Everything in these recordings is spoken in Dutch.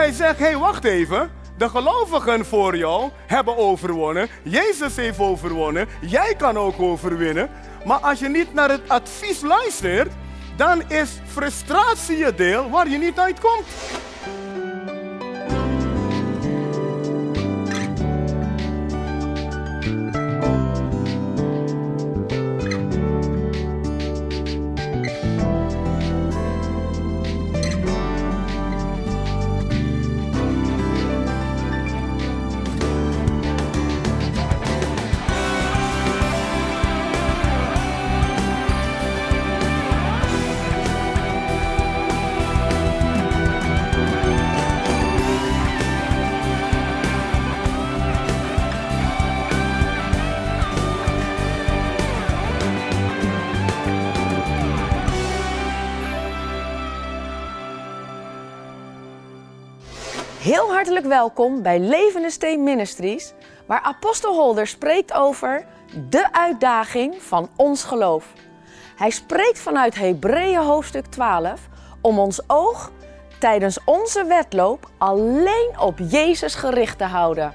Hij zegt, hé, hey, wacht even. De gelovigen voor jou hebben overwonnen. Jezus heeft overwonnen. Jij kan ook overwinnen. Maar als je niet naar het advies luistert, dan is frustratie je deel waar je niet uitkomt. Heel hartelijk welkom bij Levende Steen Ministries, waar Apostel Holder spreekt over de uitdaging van ons geloof. Hij spreekt vanuit Hebreeën hoofdstuk 12 om ons oog tijdens onze wedloop alleen op Jezus gericht te houden.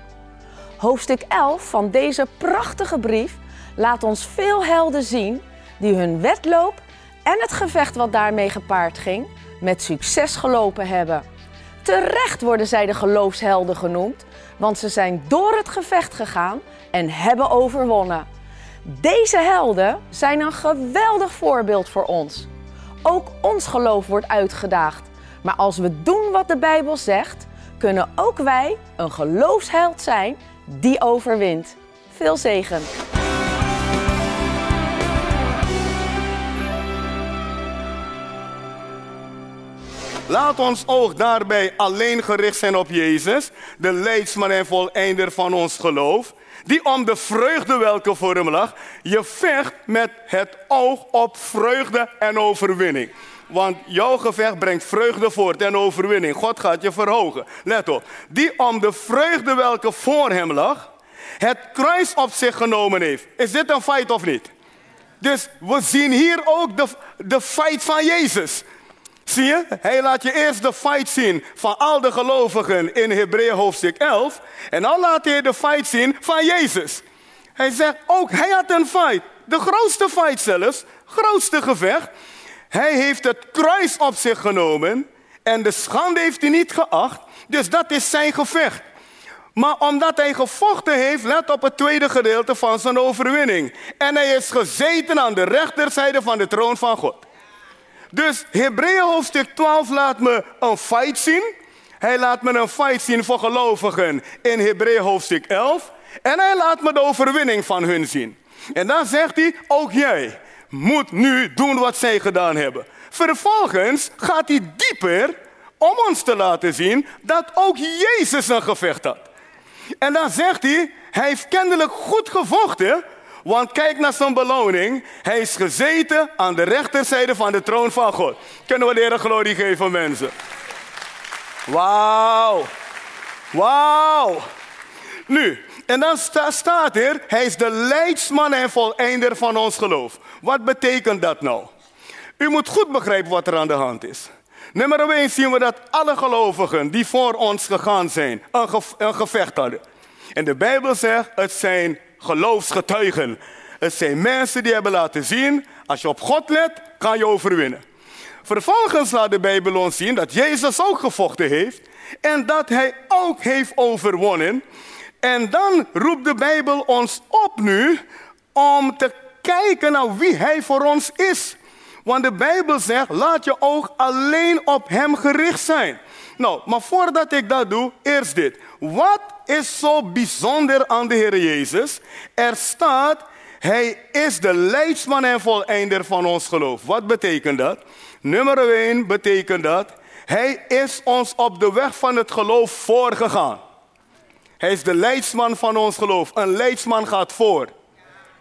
Hoofdstuk 11 van deze prachtige brief laat ons veel helden zien die hun wedloop en het gevecht wat daarmee gepaard ging met succes gelopen hebben. Terecht worden zij de geloofshelden genoemd, want ze zijn door het gevecht gegaan en hebben overwonnen. Deze helden zijn een geweldig voorbeeld voor ons. Ook ons geloof wordt uitgedaagd. Maar als we doen wat de Bijbel zegt, kunnen ook wij een geloofsheld zijn die overwint. Veel zegen. Laat ons oog daarbij alleen gericht zijn op Jezus, de leidsman en voleinder van ons geloof, die om de vreugde welke voor hem lag, je vecht met het oog op vreugde en overwinning. Want jouw gevecht brengt vreugde voort en overwinning. God gaat je verhogen. Let op. Die om de vreugde welke voor hem lag, het kruis op zich genomen heeft. Is dit een feit of niet? Dus we zien hier ook de, de feit van Jezus. Zie je? Hij laat je eerst de fight zien van al de gelovigen in Hebreeën hoofdstuk 11. En dan laat hij de fight zien van Jezus. Hij zegt ook, hij had een fight. De grootste fight zelfs. Grootste gevecht. Hij heeft het kruis op zich genomen. En de schande heeft hij niet geacht. Dus dat is zijn gevecht. Maar omdat hij gevochten heeft, let op het tweede gedeelte van zijn overwinning. En hij is gezeten aan de rechterzijde van de troon van God. Dus Hebreeën hoofdstuk 12 laat me een fight zien. Hij laat me een fight zien voor gelovigen in Hebreeën hoofdstuk 11. En hij laat me de overwinning van hun zien. En dan zegt hij, ook jij moet nu doen wat zij gedaan hebben. Vervolgens gaat hij dieper om ons te laten zien dat ook Jezus een gevecht had. En dan zegt hij, hij heeft kennelijk goed gevochten, want kijk naar zijn beloning. Hij is gezeten aan de rechterzijde van de troon van God. Kunnen we de Heer glorie geven, mensen? Wauw. Wauw. Nu, en dan staat er, hij is de leidsman en voleinder van ons geloof. Wat betekent dat nou? U moet goed begrijpen wat er aan de hand is. Nummer 1 zien we dat alle gelovigen die voor ons gegaan zijn, een, een gevecht hadden. En de Bijbel zegt, het zijn geloofsgetuigen. Het zijn mensen die hebben laten zien, als je op God let, kan je overwinnen. Vervolgens laat de Bijbel ons zien dat Jezus ook gevochten heeft en dat hij ook heeft overwonnen. En dan roept de Bijbel ons op nu om te kijken naar wie hij voor ons is. Want de Bijbel zegt, laat je oog alleen op hem gericht zijn. Nou, maar voordat ik dat doe, eerst dit. Wat is zo bijzonder aan de Heer Jezus? Er staat, hij is de leidsman en voleinder van ons geloof. Wat betekent dat? Nummer 1 betekent dat, hij is ons op de weg van het geloof voorgegaan. Hij is de leidsman van ons geloof. Een leidsman gaat voor.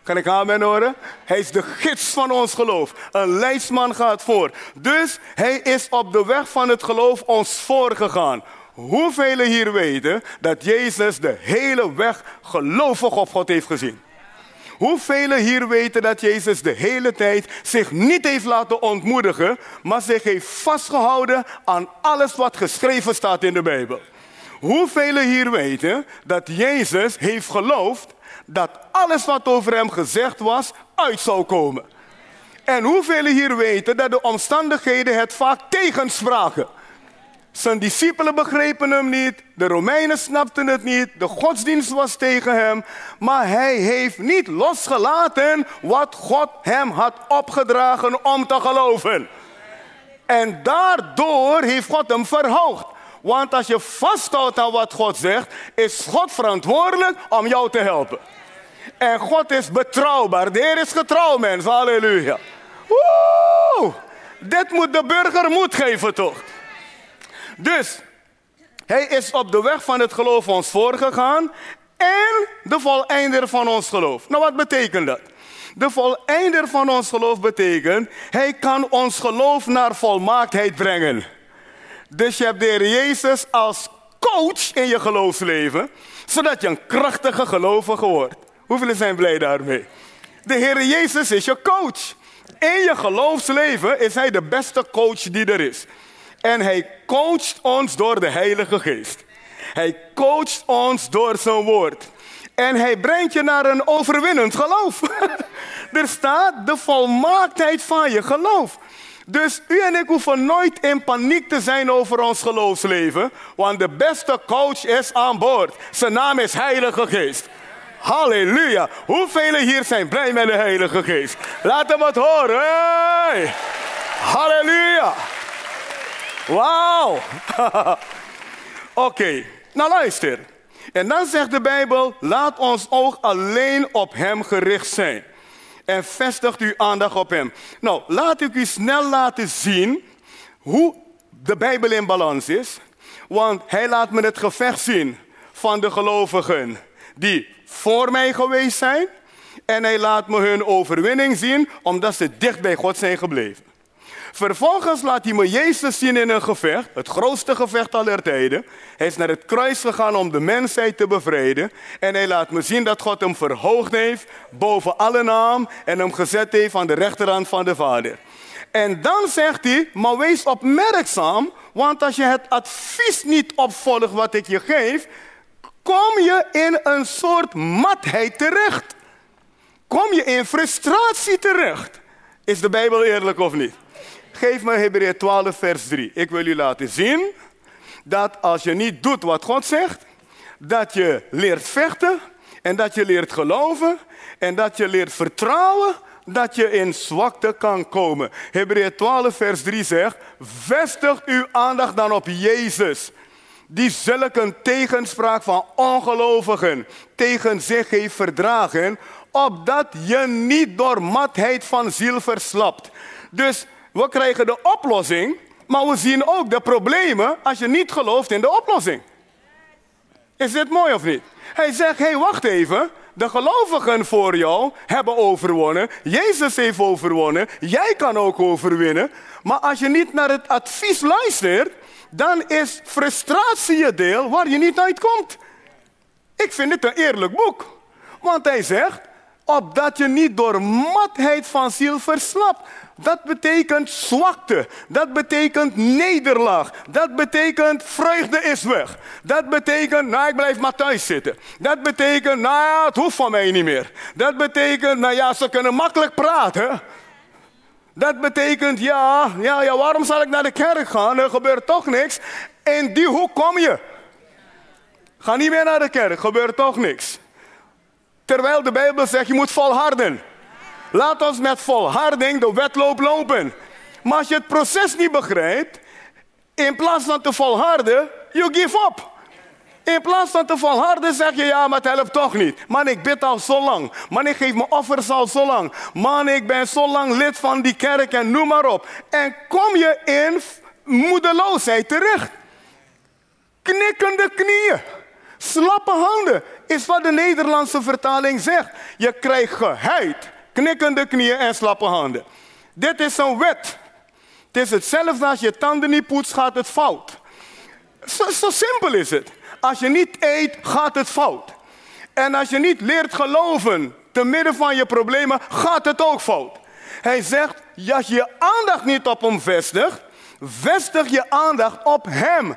Kan ik amen horen? Hij is de gids van ons geloof. Een leidsman gaat voor. Dus hij is op de weg van het geloof ons voorgegaan. Hoeveel hier weten dat Jezus de hele weg gelovig op God heeft gezien? Hoeveel hier weten dat Jezus de hele tijd zich niet heeft laten ontmoedigen, maar zich heeft vastgehouden aan alles wat geschreven staat in de Bijbel? Hoeveel hier weten dat Jezus heeft geloofd dat alles wat over hem gezegd was uit zou komen? En hoeveel hier weten dat de omstandigheden het vaak tegenspraken? Zijn discipelen begrepen hem niet, de Romeinen snapten het niet, de godsdienst was tegen hem, maar hij heeft niet losgelaten wat God hem had opgedragen om te geloven. En daardoor heeft God hem verhoogd. Want als je vasthoudt aan wat God zegt, is God verantwoordelijk om jou te helpen. En God is betrouwbaar. De Heer is getrouw, mensen. Halleluja. Woe! Dit moet de burger moed geven, toch? Dus, hij is op de weg van het geloof ons voorgegaan en de voleinder van ons geloof. Nou, wat betekent dat? De voleinder van ons geloof betekent, hij kan ons geloof naar volmaaktheid brengen. Dus je hebt de Heer Jezus als coach in je geloofsleven, zodat je een krachtige gelovige wordt. Hoeveel zijn blij daarmee? De Heer Jezus is je coach. In je geloofsleven is Hij de beste coach die er is. En Hij coacht ons door de Heilige Geest. Hij coacht ons door zijn woord. En hij brengt je naar een overwinnend geloof. er staat de volmaaktheid van je geloof. Dus u en ik hoeven nooit in paniek te zijn over ons geloofsleven, want de beste coach is aan boord. Zijn naam is Heilige Geest. Halleluja. Hoeveel hier zijn blij met de Heilige Geest? Laat hem het horen. Halleluja. Wauw. Oké, nou luister. En dan zegt de Bijbel, laat ons oog alleen op Hem gericht zijn en vestigt uw aandacht op Hem. Nou, laat ik u snel laten zien hoe de Bijbel in balans is. Want Hij laat me het gevecht zien van de gelovigen die voor mij geweest zijn. En Hij laat me hun overwinning zien omdat ze dicht bij God zijn gebleven. Vervolgens laat hij me Jezus zien in een gevecht, het grootste gevecht aller tijden. Hij is naar het kruis gegaan om de mensheid te bevrijden. En hij laat me zien dat God hem verhoogd heeft boven alle naam en hem gezet heeft aan de rechterhand van de Vader. En dan zegt hij, maar wees opmerkzaam, want als je het advies niet opvolgt wat ik je geef, kom je in een soort matheid terecht. Kom je in frustratie terecht. Is de Bijbel eerlijk of niet? Geef me Hebreeën 12, vers 3. Ik wil u laten zien dat als je niet doet wat God zegt, dat je leert vechten en dat je leert geloven en dat je leert vertrouwen dat je in zwakte kan komen. Hebreeën 12, vers 3 zegt: Vestig uw aandacht dan op Jezus, die zulke tegenspraak van ongelovigen tegen zich heeft verdragen, opdat je niet door matheid van ziel verslapt. Dus we krijgen de oplossing, maar we zien ook de problemen als je niet gelooft in de oplossing. Is dit mooi of niet? Hij zegt, hé hey, wacht even. De gelovigen voor jou hebben overwonnen. Jezus heeft overwonnen. Jij kan ook overwinnen. Maar als je niet naar het advies luistert, dan is frustratie je deel waar je niet uitkomt. Ik vind het een eerlijk boek. Want hij zegt, opdat je niet door matheid van ziel verslapt. Dat betekent zwakte. Dat betekent nederlaag. Dat betekent vreugde is weg. Dat betekent, nou ik blijf maar thuis zitten. Dat betekent, nou ja, het hoeft van mij niet meer. Dat betekent, nou ja, ze kunnen makkelijk praten. Dat betekent, ja, ja, ja, waarom zal ik naar de kerk gaan? Er gebeurt toch niks. In die hoek kom je. Ga niet meer naar de kerk, gebeurt toch niks. Terwijl de Bijbel zegt, je moet volharden. Laat ons met volharding de wedloop lopen. Maar als je het proces niet begrijpt, in plaats van te volharden, you give up. In plaats van te volharden zeg je ja, maar het helpt toch niet. Man, ik bid al zo lang. Man, ik geef mijn offers al zo lang. Man, ik ben zo lang lid van die kerk en noem maar op. En kom je in moedeloosheid terecht. Knikkende knieën. Slappe handen is wat de Nederlandse vertaling zegt. Je krijgt geheid knikkende knieën en slappe handen. Dit is een wet. Het is hetzelfde als je tanden niet poetst, gaat het fout. Zo, simpel is het. Als je niet eet, gaat het fout. En als je niet leert geloven te midden van je problemen, gaat het ook fout. Hij zegt, als je je aandacht niet op hem vestigt, vestig je aandacht op hem.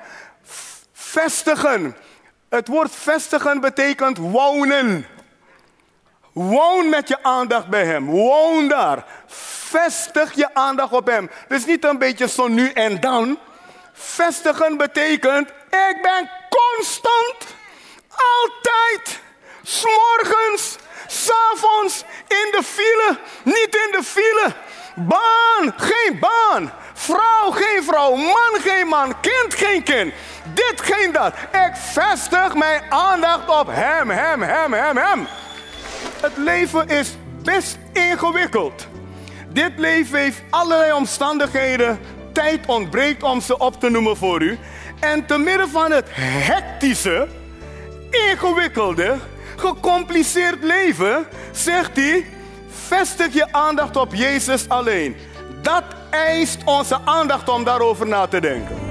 Vestigen. Het woord vestigen betekent wonen. Woon met je aandacht bij hem. Woon daar. Vestig je aandacht op hem. Dus niet een beetje zo nu en dan. Vestigen betekent, ik ben constant, altijd, s'morgens, s'avonds, in de file, niet in de file. Baan, geen baan. Vrouw, geen vrouw. Man, geen man. Kind, geen kind. Dit, geen dat. Ik vestig mijn aandacht op hem, hem, hem, hem, hem. Het leven is best ingewikkeld. Dit leven heeft allerlei omstandigheden. Tijd ontbreekt om ze op te noemen voor u. En te midden van het hectische, ingewikkelde, gecompliceerd leven, zegt hij: vestig je aandacht op Jezus alleen. Dat eist onze aandacht om daarover na te denken.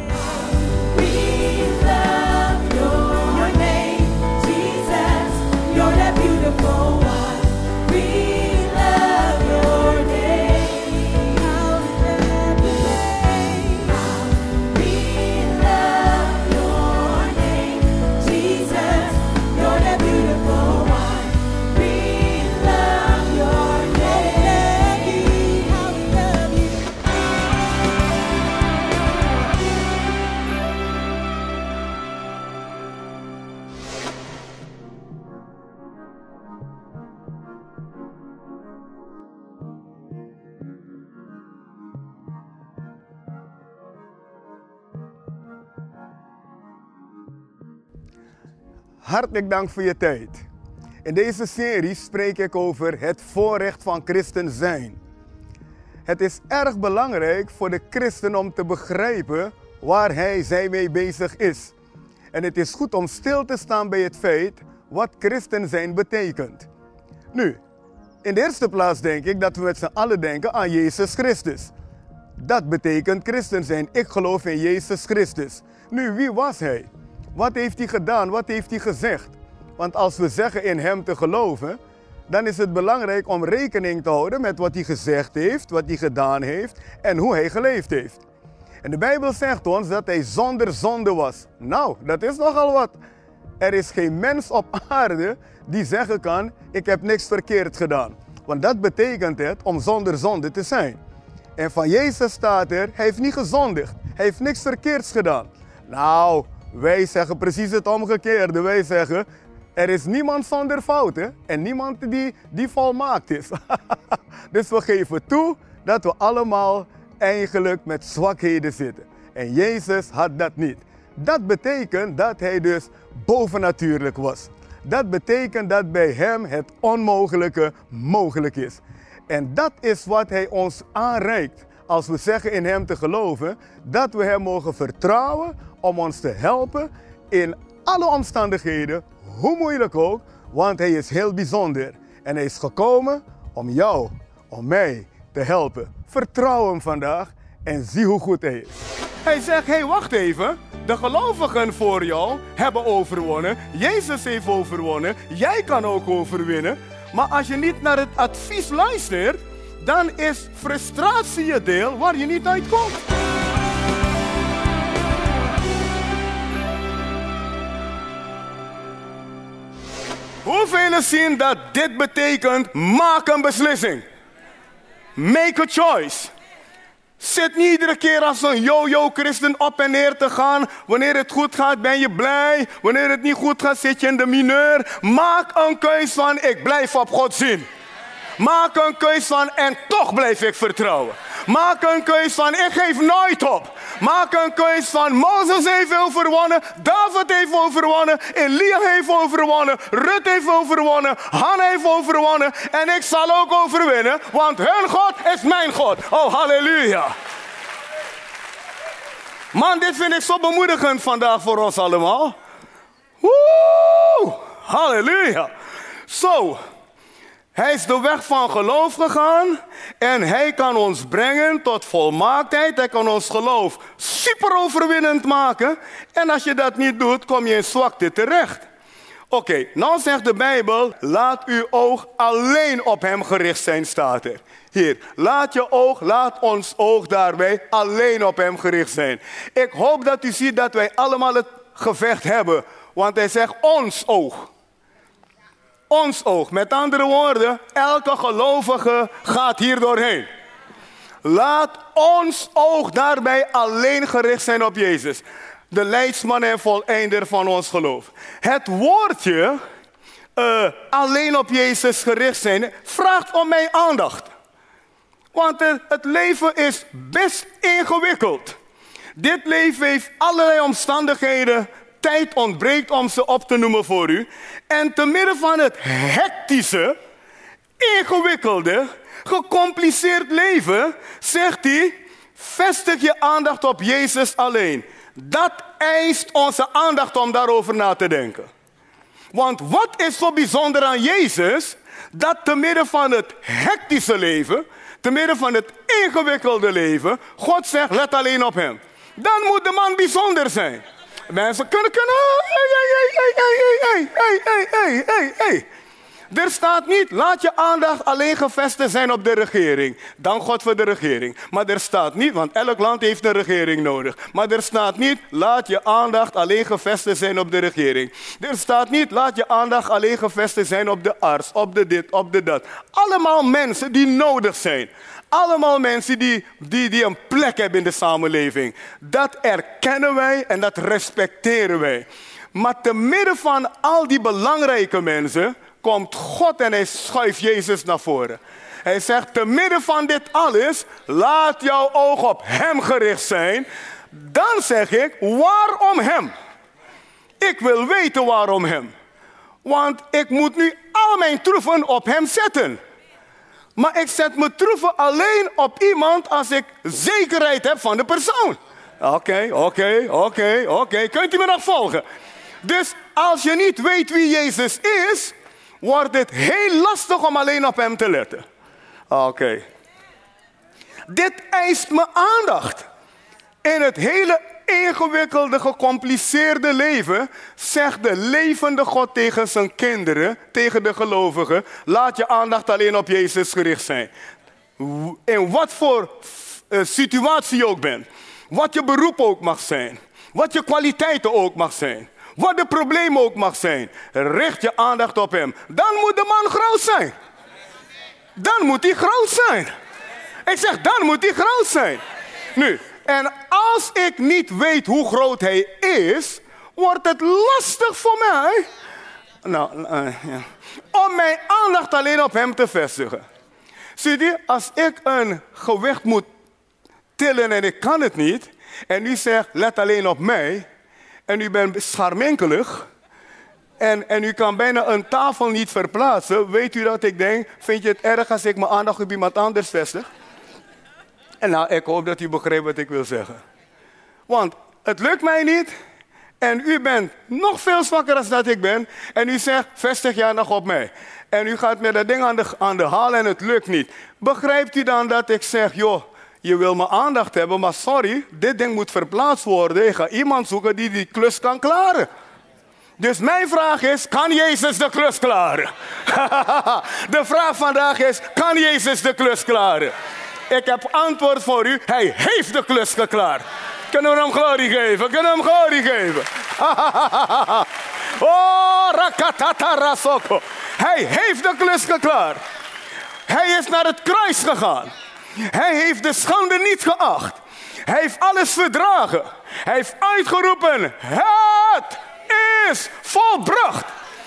Hartelijk dank voor je tijd. In deze serie spreek ik over het voorrecht van christen zijn. Het is erg belangrijk voor de christen om te begrijpen waar hij zij mee bezig is. En het is goed om stil te staan bij het feit wat christen zijn betekent. Nu, in de eerste plaats denk ik dat we met z'n allen denken aan Jezus Christus. Dat betekent christen zijn. Ik geloof in Jezus Christus. Nu, wie was hij? Wat heeft hij gedaan? Wat heeft hij gezegd? Want als we zeggen in hem te geloven, dan is het belangrijk om rekening te houden met wat hij gezegd heeft, wat hij gedaan heeft en hoe hij geleefd heeft. En de Bijbel zegt ons dat hij zonder zonde was. Nou, dat is nogal wat. Er is geen mens op aarde die zeggen kan, ik heb niks verkeerd gedaan. Want dat betekent het om zonder zonde te zijn. En van Jezus staat er, hij heeft niet gezondigd. Hij heeft niks verkeerds gedaan. Nou, wij zeggen precies het omgekeerde. Wij zeggen, er is niemand zonder fouten en niemand die, die volmaakt is. dus we geven toe dat we allemaal eigenlijk met zwakheden zitten. En Jezus had dat niet. Dat betekent dat hij dus bovennatuurlijk was. Dat betekent dat bij hem het onmogelijke mogelijk is. En dat is wat hij ons aanreikt als we zeggen in hem te geloven, dat we hem mogen vertrouwen om ons te helpen in alle omstandigheden, hoe moeilijk ook, want hij is heel bijzonder. En hij is gekomen om jou, om mij te helpen. Vertrouw hem vandaag en zie hoe goed hij is. Hij zegt, hé hey, wacht even. De gelovigen voor jou hebben overwonnen. Jezus heeft overwonnen. Jij kan ook overwinnen. Maar als je niet naar het advies luistert, dan is frustratie je deel waar je niet uitkomt. Hoeveel zien dat dit betekent maak een beslissing? Make a choice. Zit niet iedere keer als een yo-yo-christen op en neer te gaan. Wanneer het goed gaat, ben je blij. Wanneer het niet goed gaat, zit je in de mineur. Maak een keus van ik blijf op God zien. Maak een keus van en toch blijf ik vertrouwen. Maak een keus van ik geef nooit op. Maak een keus van Mozes heeft overwonnen, David heeft overwonnen, Elia heeft overwonnen, Rut heeft overwonnen, Han heeft overwonnen en ik zal ook overwinnen, want hun God is mijn God. Oh halleluja. Man, dit vind ik zo bemoedigend vandaag voor ons allemaal. Woe! Halleluja. Zo. Hij is de weg van geloof gegaan en hij kan ons brengen tot volmaaktheid. Hij kan ons geloof super overwinnend maken. En als je dat niet doet, kom je in zwakte terecht. Oké, nou zegt de Bijbel, laat uw oog alleen op hem gericht zijn, staat er. Hier, laat je oog, laat ons oog daarbij alleen op hem gericht zijn. Ik hoop dat u ziet dat wij allemaal het gevecht hebben, want hij zegt ons oog. Ons oog. Met andere woorden, elke gelovige gaat hier doorheen. Laat ons oog daarbij alleen gericht zijn op Jezus. De leidsman en voleinder van ons geloof. Het woordje uh, alleen op Jezus gericht zijn vraagt om mijn aandacht. Want het leven is best ingewikkeld. Dit leven heeft allerlei omstandigheden. Tijd ontbreekt om ze op te noemen voor u. En te midden van het hectische, ingewikkelde, gecompliceerd leven, zegt hij: vestig je aandacht op Jezus alleen. Dat eist onze aandacht om daarover na te denken. Want wat is zo bijzonder aan Jezus? Dat te midden van het hectische leven, te midden van het ingewikkelde leven, God zegt: let alleen op Hem. Dan moet de man bijzonder zijn. Mensen kunnen kunnen. Hey, hey, hey, hey, hey, hey, hey, hey. Er staat niet, laat je aandacht alleen gevestigd zijn op de regering. Dank God voor de regering. Maar er staat niet, want elk land heeft een regering nodig. Maar er staat niet, laat je aandacht alleen gevestigd zijn op de regering. Er staat niet, laat je aandacht alleen gevestigd zijn op de arts, op de dit, op de dat. Allemaal mensen die nodig zijn. Allemaal mensen die, die, die een plek hebben in de samenleving. Dat erkennen wij en dat respecteren wij. Maar te midden van al die belangrijke mensen komt God en hij schuift Jezus naar voren. Hij zegt, te midden van dit alles, laat jouw oog op Hem gericht zijn. Dan zeg ik, waarom Hem? Ik wil weten waarom Hem. Want ik moet nu al mijn troeven op Hem zetten. Maar ik zet mijn troeven alleen op iemand als ik zekerheid heb van de persoon. Oké, oké, oké, oké. Kunt u me nog volgen? Dus als je niet weet wie Jezus is, wordt het heel lastig om alleen op hem te letten. Oké. Dit eist me aandacht. In het hele ingewikkelde, gecompliceerde leven zegt de levende God tegen zijn kinderen, tegen de gelovigen, laat je aandacht alleen op Jezus gericht zijn. In wat voor uh, situatie je ook bent, wat je beroep ook mag zijn, wat je kwaliteiten ook mag zijn. Wat de probleem ook mag zijn, richt je aandacht op hem. Dan moet de man groot zijn. Dan moet hij groot zijn. Ik zeg, dan moet hij groot zijn. Nu, en als ik niet weet hoe groot hij is, wordt het lastig voor mij nou, uh, ja. om mijn aandacht alleen op hem te vestigen. Zie je, als ik een gewicht moet tillen en ik kan het niet, en u zegt, let alleen op mij, en u bent scharminkelig en, en u kan bijna een tafel niet verplaatsen, weet u dat ik denk, vind je het erg als ik mijn aandacht op iemand anders vestig? En nou, ik hoop dat u begrijpt wat ik wil zeggen. Want het lukt mij niet en u bent nog veel zwakker dan dat ik ben en u zegt, vestig je aandacht op mij. En u gaat met dat ding aan de, aan de haal en het lukt niet. Begrijpt u dan dat ik zeg, joh, je wil mijn aandacht hebben, maar sorry, dit ding moet verplaatst worden. Ik ga iemand zoeken die die klus kan klaren. Dus mijn vraag is, kan Jezus de klus klaren? de vraag vandaag is, kan Jezus de klus klaren? Ik heb antwoord voor u, hij heeft de klus geklaard. Kunnen we hem glorie geven? Kunnen we hem glorie geven? oh, rakatata rasoko. Hij heeft de klus geklaard. Hij is naar het kruis gegaan. Hij heeft de schande niet geacht. Hij heeft alles verdragen. Hij heeft uitgeroepen: Het is volbracht.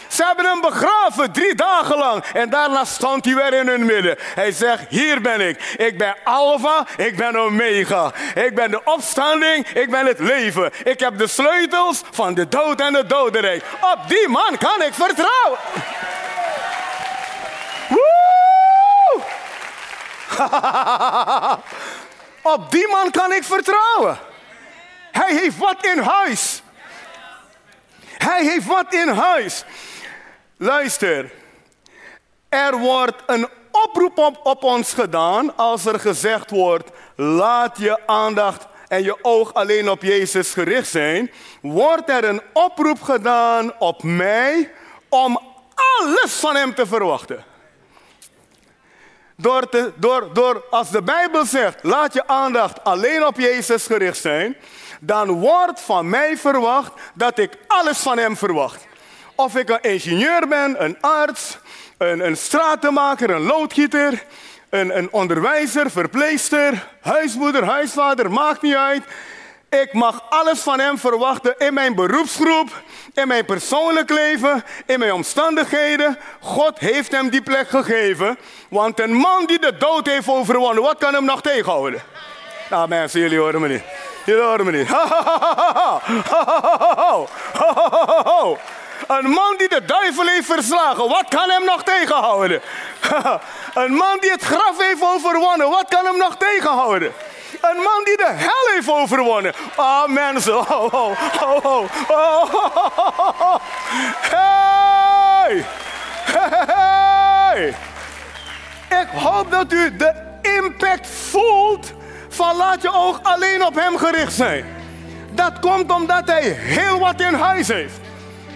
Ze hebben hem begraven drie dagen lang. En daarna stond hij weer in hun midden. Hij zegt, hier ben ik. Ik ben Alpha, ik ben Omega. Ik ben de opstanding, ik ben het leven. Ik heb de sleutels van de dood en de dodenrijk. Op die man kan ik vertrouwen. Op die man kan ik vertrouwen. Hij heeft wat in huis. Hij heeft wat in huis. Luister, er wordt een oproep op, ons gedaan als er gezegd wordt: laat je aandacht en je oog alleen op Jezus gericht zijn. Wordt er een oproep gedaan op mij om alles van Hem te verwachten. Door, door, door, als de Bijbel zegt, laat je aandacht alleen op Jezus gericht zijn, dan wordt van mij verwacht dat ik alles van Hem verwacht. Of ik een ingenieur ben, een arts, een, een stratenmaker, een loodgieter, een, een onderwijzer, verpleegster, huismoeder, huisvader, maakt niet uit. Ik mag alles van Hem verwachten in mijn beroepsgroep, in mijn persoonlijk leven, in mijn omstandigheden. God heeft hem die plek gegeven. Want een man die de dood heeft overwonnen, wat kan hem nog tegenhouden? Nou mensen, jullie horen me niet. Jullie horen me niet. Een man die de duivel heeft verslagen, wat kan hem nog tegenhouden? Een man die het graf heeft overwonnen, wat kan hem nog tegenhouden? Een man die de hel heeft overwonnen. Ah, mensen. Oh, oh, oh, oh. Hey! Hey! Ik hoop dat u de impact voelt van laat je oog alleen op hem gericht zijn. Dat komt omdat hij heel wat in huis heeft.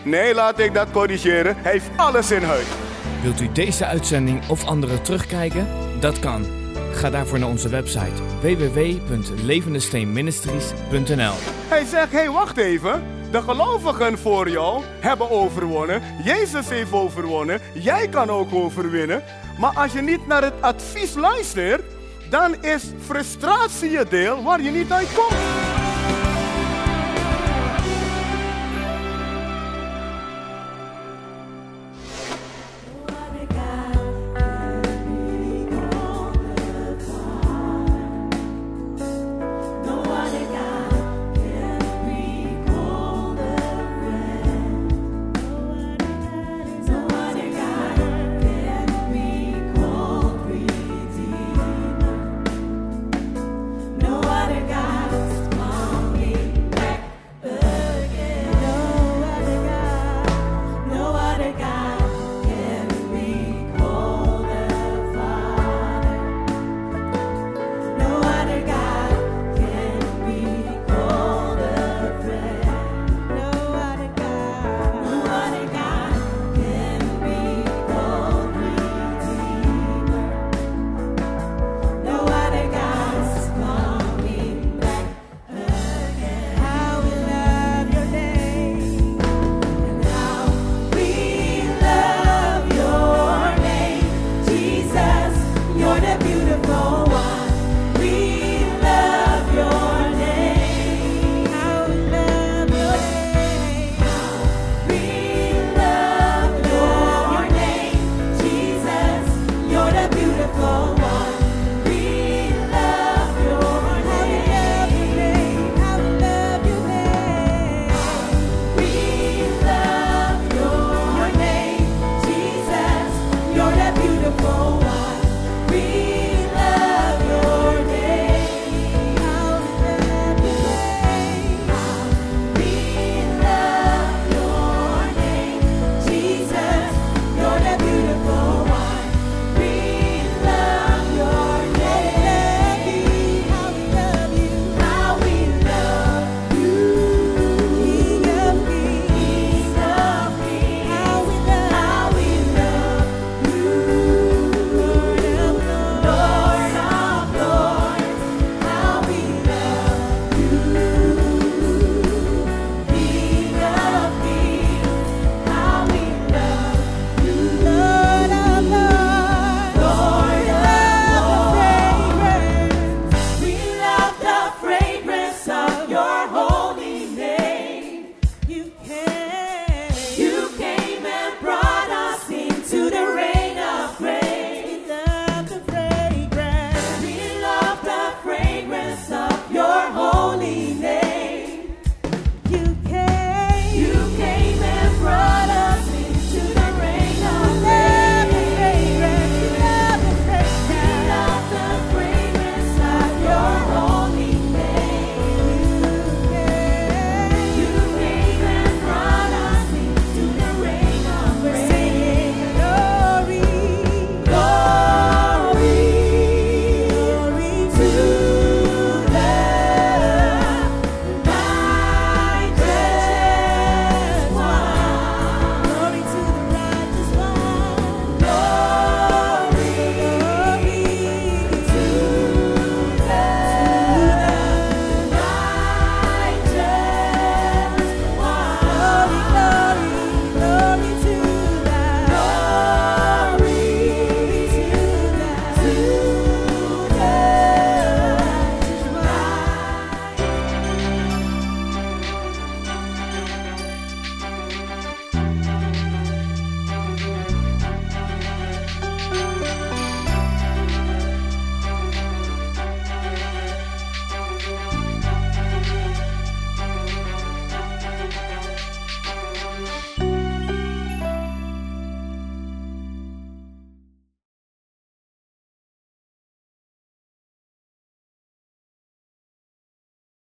Nee, laat ik dat corrigeren. Hij heeft alles in huis. Wilt u deze uitzending of andere terugkijken? Dat kan. Ga daarvoor naar onze website www.levendesteenministries.nl Hij zegt, hé hey, wacht even. De gelovigen voor jou hebben overwonnen. Jezus heeft overwonnen. Jij kan ook overwinnen. Maar als je niet naar het advies luistert, dan is frustratie je deel waar je niet uit komt.